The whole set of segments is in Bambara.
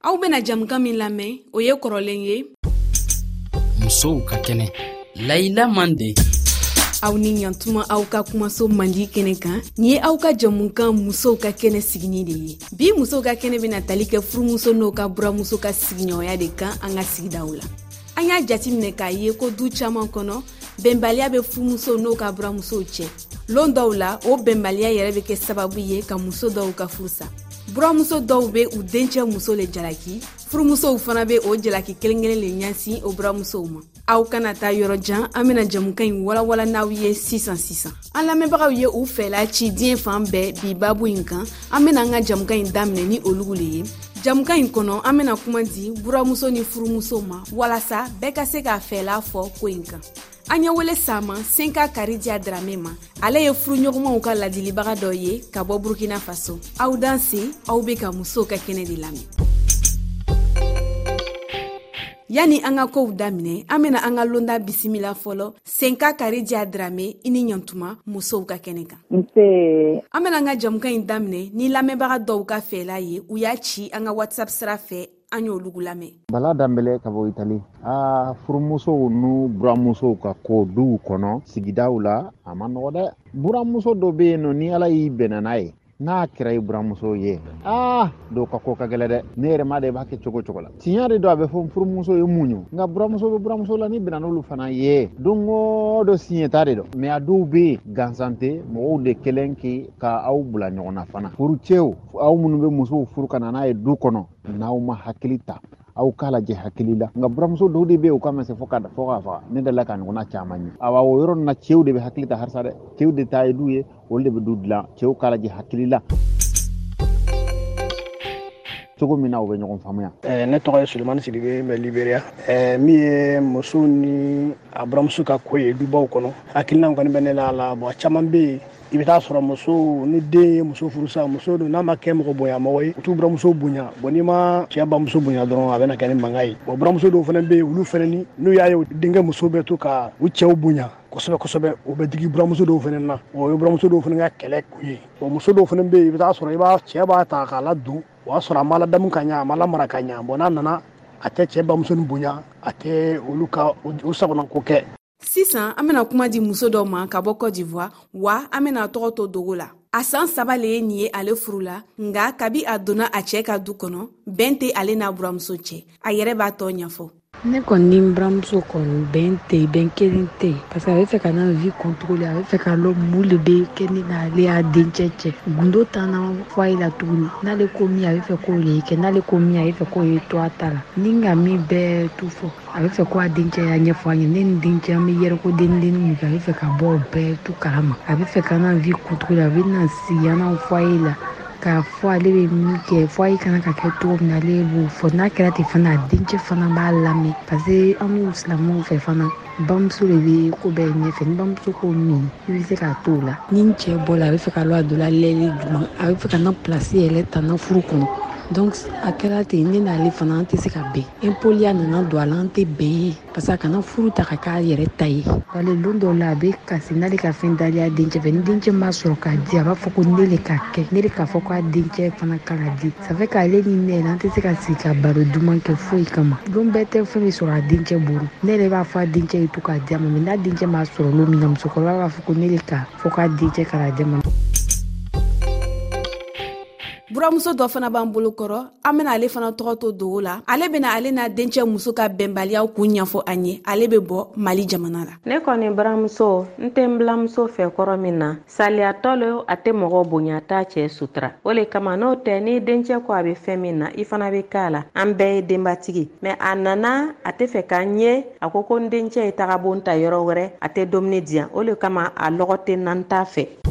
aw bena jamukan min lamɛn o ye kɔrɔlen ye musow ka kɛnɛ layila mande aw ni ɲantuma aw ka kumaso mandi kɛnɛ kan ni ye aw ka jamukan musow ka kɛnɛ sigini de ye bi musow ka kɛnɛ bena tali kɛ furumuso n'o ka buramuso ka sigiɲɔgɔnya de kan an ka sigidaw la an y'a jati minɛ k'a ye ko du caaman kɔnɔ bɛnbaliya bɛ furumuso n'o ka buramusow cɛ loon dɔw la o bɛnbaliya yɛrɛ bɛ kɛ sababu ye ka muso dɔw ka furu sa buramuso dɔw bɛ u dencɛ muso le jalaki furumusow fana bɛ o jalaki kelen kelen le ɲɛsin o buramusow ma aw kana taa yɔrɔ jan an bena jamukan ɲi walawala n'aw ye sisan sisan an lamɛnbagaw ye u fɛla ci diɲɛ fan bɛɛ bi babu in kan an bena an ka jamukan ɲi daminɛ ni olugu le ye jamukan ɲi kɔnɔ an bena kuma di buramuso ni furumuso ma walasa bɛɛ ka se k'a fɛla fɔ ko ɲi kan an ye wele saman senka kari diya darame ma ale ye furuɲɔgɔnmaw ka ladilibaga dɔ ye ka bɔ burkina faso aw dan se aw be ka musow ka kɛnɛ de lamɛn yani an ka kow daminɛ an bena an ka londa bisimila fɔlɔ senka kari diya drame i ni ɲantuma musow ka kɛnɛ kan an bena an ka jamuka ɲi daminɛ ni lamɛnbaga dɔw ka fɛla ye u y'a ci an ka whatsapp sira fɛ an y'olugu lamɛn bala danbɛlɛ ka bɔ itali a furumusow n'u buramusow ka ko duw kɔnɔ sigidaw la a ma nɔgɔ dɛ buramuso dɔ be yen nɔ ni ala y'i bɛnna n'a ye n'a kɛra i buramuso ye aa dɔw ka ko ka gɛlɛ dɛ ne yɛrɛ ma de b'a kɛ cogo cogo la tiɲɛ de don a bɛ fɔ furumuso ye mun ye nka buramuso bɛ buramuso la ni bɛnna n'olu fana ye don o dɔ siɲɛta de don mɛ a dɔw bɛ yen gansan tɛ mɔgɔw de kɛlen ke ka aw bila ɲɔgɔn na fana furu cɛw aw minnu bɛ musow furu ka na n'a ye du kɔnɔ n'aw ma hakili ta aw k'a lajɛ hakili la nka buramuso dɔw de bɛ yen u ka mɛsɛ fɔ ka fɔ k'a faga ne dala ka ɲɔgɔnna caman ye awa o yɔrɔ na cɛw de bɛ hakili ta harisa dɛ cɛw de ta ye du ye olu de bɛ du dilan cɛw k'a lajɛ hakili la cogo min na u bɛ ɲɔgɔn faamuya eh, ne tɔgɔ ye sulemani sidibe bɛ liberia eh, min ye muso ni a buramuso ka ko ye dubaw kɔnɔ hakililan kɔni bɛ ne la la bɔn caman bɛ yen i bɛ taa sɔrɔ muso ni den ye muso furusa muso don n'a ma kɛ mɔgɔ bonya mɔgɔ ye u t'u buramuso bonya bɔn n'i ma cɛ bamuso bonya dɔrɔn a bɛna kɛ ni manga ye bɔn buramuso dɔw fana bɛ yen olu fana ni n'u y'a ye denkɛ muso bɛ to ka u cɛw bonya kosɛbɛ kosɛbɛ o bɛ digi buramuso dɔw fana na o ye buramuso dɔw fana ka kɛlɛ ko ye o muso dɔw fana bɛ yen i bɛ taa sɔrɔ i b'a cɛ b'a ta k'a la don o y'a sɔrɔ a ma ladamu ka ɲɛ a ma lamara ka ɲɛ bɔn n'a nana a tɛ cɛ bamuso ni bonya a tɛ olu ka u sagona ko kɛ sisan an bɛna kuma di muso dɔ ma ka bɔ cote d'ivoire wa an bɛna tɔgɔ to dogo la a san saba le ye nin ye ale furu la nka kabi a donna a cɛɛ ka du kɔnɔ bɛn tɛ ale n'a buramuso cɛ a yɛrɛ b'a tɔ ɲɛfɔ ne kɔni ni n buramuso kɔni bɛn tɛ yen bɛn kelen tɛ yen parce que a bɛ fɛ ka na vi kɔntorole a bɛ fɛ ka lɔn mun de bɛ kɛ ne na ale y'a dencɛ cɛ gundo tanna fɔ a ye la tuguni n'ale ko min a bɛ fɛ k'o le kɛ n'ale ko min a bɛ fɛ k'o ye to a ta la ni ka min bɛɛ tu fɔ a bɛ fɛ ko a dencɛ y'a ɲɛfɔ an ye ne ni dencɛ an bɛ yɛrɛko dendenni min kɛ a bɛ fɛ ka bɔ o bɛɛ tu kalama a bɛ fɛ ka na vi kɔntorole a bɛ na sigiyanaw fɔ a ye la k'a fɔ ale bɛ min kɛ fɔ ale kana ka kɛ cogo min na ale b'o fɔ n'a kɛra ten fana a dencɛ fana b'a lamɛn paseke an b'u silamɛw fɛ fana bamuso de bɛ ko bɛɛ ɲɛfɛ ni bamuso ko min i bɛ se k'a to o la ni cɛ bɔ la a bɛ fɛ ka lɔ a dɔ la lɛli duma a bɛ fɛ ka na pilasi yɛrɛ ta na furu kɔnɔ donc a kɛra ten ne n'ale fana an tɛ se ka bɛn impoliya nana don a la an tɛ bɛn parce a kana furu ta ka k'a yɛrɛ ta ye bale don dɔw la a be kasi n'ale ka fɛn daliya dencɛ fɛ ni dencɛ ma sɔrɔ k'a di a b'a fɔ ko ne le ka kɛ ne le k'a fɔ ko a dencɛ fana ka ka di safɛ k'ale ni ne an tɛ se ka sigi ka baro duman kɛ foyi kama don bɛɛ tɛ fɛn be sɔrɔ a dencɛ boro ne yɛrɛ b'a fɔ a dencɛ ye to k'a di a ma mɛ n'a dencɛ m'a sɔrɔ lo min na musokɔrɔba b'a fɔ ko ne le ka fɔ k'a dencɛ ka na di a ma buramuso dɔ fana b'an bolo kɔrɔ an bena ale fana tɔgɔ to dogo la ale bena ale n'a dencɛ muso ka bɛnbaliyaw kun ɲafɔ an ye ale be bɔ mali jamana la ne kɔni buramuso n tɛ n bilamuso fɛ kɔrɔ min na saliyatɔ le a tɛ mɔgɔ bonya t'a cɛɛ sutura o le kama n'o tɛ n'i dencɛ ko a be fɛn min na i fana be k'a la an bɛɛ ye denbatigi mɛ a nana a tɛ fɛ k'an ye a ko ko n dencɛ ye tagabon ta yɔrɔ wɛrɛ a tɛ domuni diyan o le kama a lɔgɔ tɛ nan t'a fɛ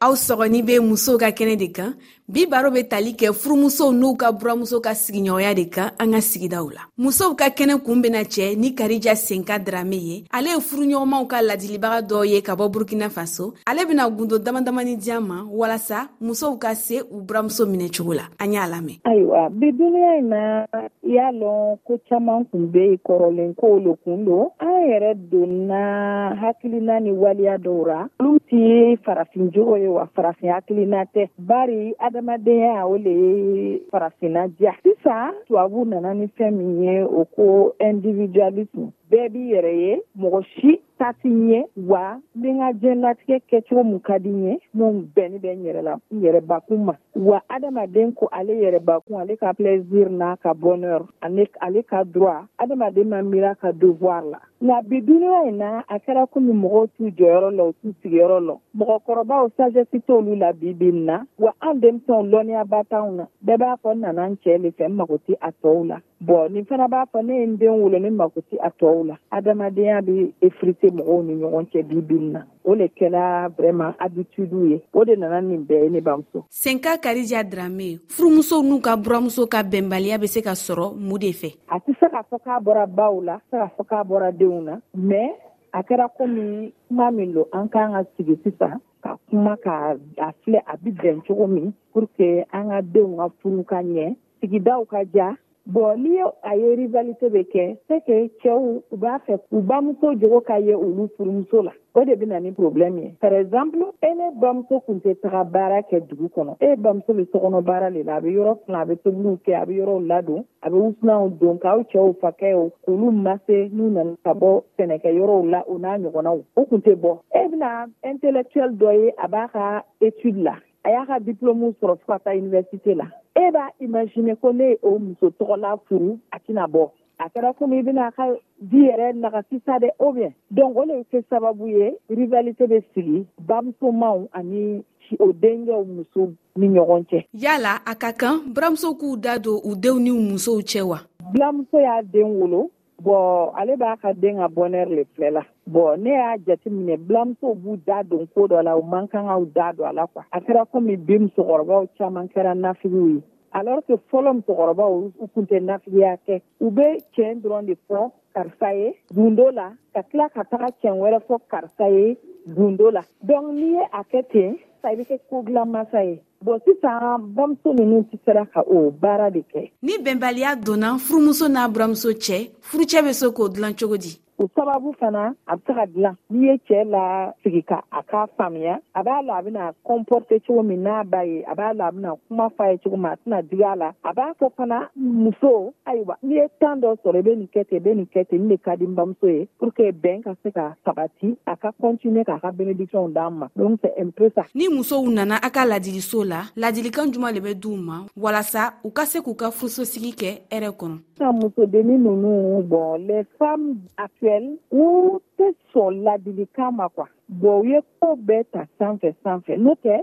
aw sɔgɔni bɛ musow ka kɛnɛ de kan bi baro bɛ tali kɛ furumusow n'u ka buramuso ka sigiɲɔgɔnya de kan an ka sigidaw la musow ka kɛnɛ kun bɛna cɛ ni karija senka darame ye ale ye furuɲɔgɔnmaw ka ladilibaga dɔw ye ka bɔ burkina faso ale bɛna gundo damadamani diyan ma walasa musow ka se u buramuso minɛ cogo la an y'a lamɛn ayiwa bi dunya in na i y'a lɔn ko caman kun be yen kɔrɔlen kow lo kun don an yɛrɛ donna hakilina ni waliya dɔw ra olu tɛ farafin jogo ye wa farafin hakilina tɛ bari adamadenya o le ye farafinna diya sisan tubabu nana ni fɛn min ye o ko individualisme bɛɛ b'i yɛrɛ ye mɔgɔ si tati ɲɛ wa n bɛ n ka diɲɛlatigɛ kɛcogo mun ka di n ye mun bɛnni bɛ n yɛrɛ la n yɛrɛbakun ma wa adamaden ko ale yɛrɛbakun ale ka plaisir n'a ka bonheur ani ale ka droit adamaden ma miiri ka devoir la nka bi dunuya in na a kɛra komi mɔgɔw t'u jɔyɔrɔ la u t'u sigiyɔrɔ la mɔgɔkɔrɔbaw sagesse t'olu la bi bi na wa an denmisɛnw lɔnniyaba t'anw na bɛɛ b'a fɔ n nana n cɛ le fɛ n mago tɛ a tɔw la bɔn nin fana b'a fɔ ne ye n den wolo ne mako tɛ a tɔw la adamadenya bɛ efirite mɔgɔw ni ɲɔgɔn cɛ bi bi na o le kɛra vraiment habitude ye o de nana nin bɛɛ ye ne bamuso senka karija drame furumusow n'u ka buramuso ka bɛnbaliya bɛ se ka sɔrɔ mu de fɛ a tɛ se k'a fɔ k'a bɔra baw la se k'a fɔ k'a bɔra denw na mais a kɛra komi kuma min don an k'an ka sigi sisan ka kuma ka a filɛ a bɛ bɛn cogo min pour que an ka denw ka furu ka ɲɛ sigidaw ka ja bɔn n'i ye a ye rivalite bɛ kɛ seke cɛw u b'a fɛ u bamuso jogo ka ye olu furumuso la o de bɛ na ni problème ye par exemple e ne bamuso tun tɛ taga baara kɛ dugu kɔnɔ e bamuso bɛ sokɔnɔ baara de la a bɛ yɔrɔ fila a bɛ tobiliw kɛ a bɛ yɔrɔw ladon a bɛ wusulanw don k'aw cɛw fakɛw k'olu mase n'u nana ka bɔ sɛnɛkɛ yɔrɔw la o n'a ɲɔgɔnnaw o tun tɛ bɔ e bɛna intellectuel dɔ ye a b'a ka étude la a y'a ka diplomu sɔrɔ fo ka taa universite la e b'a imagine ko ne ye o muso tɔgɔla furu a tɛna bɔ a kɛra komi i bɛna a ka di yɛrɛ naga sisan dɛ o bien donc o le bɛ kɛ sababu ye rivalite bɛ sigi bamusomaw ani o denkɛw musow ni ɲɔgɔn cɛ yala a ka kan buramuso k'u da don u denw ni musow cɛ wa buramuso y'a den wolo bɔn ale b'a ka den ka bɔnɛri le filɛ la bɔn ne y'a jate minɛ bilamusow b'u da don ko dɔ la u man kankaw da don a la kuwa a kɛra komi bi musokɔrɔbaw caman kɛra nafigiw ye alors que fɔlɔ musokɔrɔbaw u tun tɛ nafigiya kɛ u bɛ cɛn dɔrɔn de fɔ karisa ye gundo la ka tila ka taga cɛn wɛrɛ fɔ karisa ye gundo la donc n'i ye a kɛ ten sa i bɛ kɛ ko dilan masa ye Bon sisan bamuso ninnu tɛ sera ka o baara de kɛ ni bɛnbaliya donna furumuso n'a buramuso cɛ furucɛ bɛ se k'o dilan cogo di o sababu fana a bɛ se ka dilan n'i ye cɛ la sigi ka a k'a faamuya a b'a la a bɛna kɔnpɔrite cogo min n'a b'a ye a b'a la a bɛna kuma fɔ a ye cogo min a tɛna digi a la a b'a fɔ fana muso ayiwa n'i ye tan dɔ sɔrɔ i bɛ nin kɛ ten i bɛ nin kɛ ten nin de ka di n bamuso ye pour que bɛn ka se ka sabati a ka kɔntine k'a ka benedikisɔnw d'an ma donc c'est un peu ça ni musow nana a ka ladiliso la ladilikan juman le bɛ di u ma walasa u ka se k'u ka furusosigi kɛ ɛrɛ kɔnɔ ka musodenni nunu bon les femmes actuelles u tɛ sɔn ladilikan ma quoi bon u ye ko bɛɛ ta sanfɛ sanfɛ n'o tɛ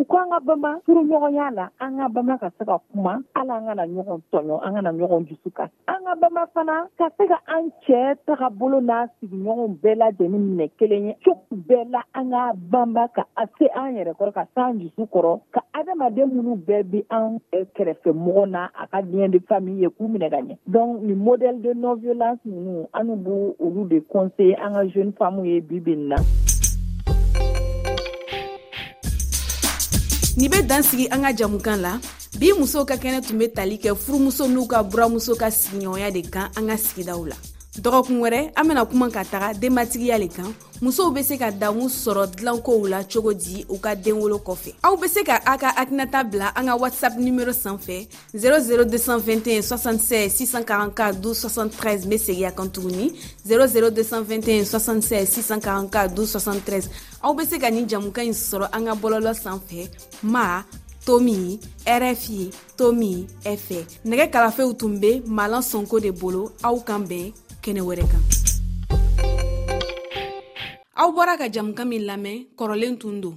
u ko an ka bama furuɲɔgɔnya la an ka bama ka se ka kuma ala an kana ɲɔgɔn tɔɲɔ an kana ɲɔgɔn dusu ka an ka bama fana ka se ka an cɛ taga bolo n'a sigiɲɔgɔn bɛɛ lajɛlen minɛ kelen ye cogo bɛɛ la an ka bama ka a se an yɛrɛ kɔrɔ ka san dusu kɔrɔ ka adamaden minnu bɛɛ bi an kɛrɛfɛ mɔgɔ na a ka diɲɛ de fami ye k'u minɛ ka ɲɛ dɔnc ni modèle de non violence ninnu an b olu de conseiller an ka jeune femme ye bi bi in na Ni bɛ dansigi an ka jamukan la bi musow ka kɛnɛ tun bɛ tali kɛ furumuso n'u ka buramuso ka sigiɲɔgɔnya de kan an ka sigidaw la dɔgɔkun wɛrɛ an bena kuma ka taga denbatigiya le kan musow be se ka dangu sɔrɔ dilankow la cogo di u ka denwolo kɔfɛ aw be se ka a ka hakilinata bila an ka whatsapp nimero san fɛ 00221 66 644 1273 be segiya kan tuguni 00221 66 644 1273 aw be se ka nin jamuka ɲi sɔrɔ an ka bɔlɔlɔ sanfɛ ma tomi rfi tomi fɛ nɛgɛ kalafew tun be malan sɔnko de bolo aw kan bɛn kɛnɛ wɛrɛ kan aw bɔra ka jamuka min lamɛn kɔrɔlen tun don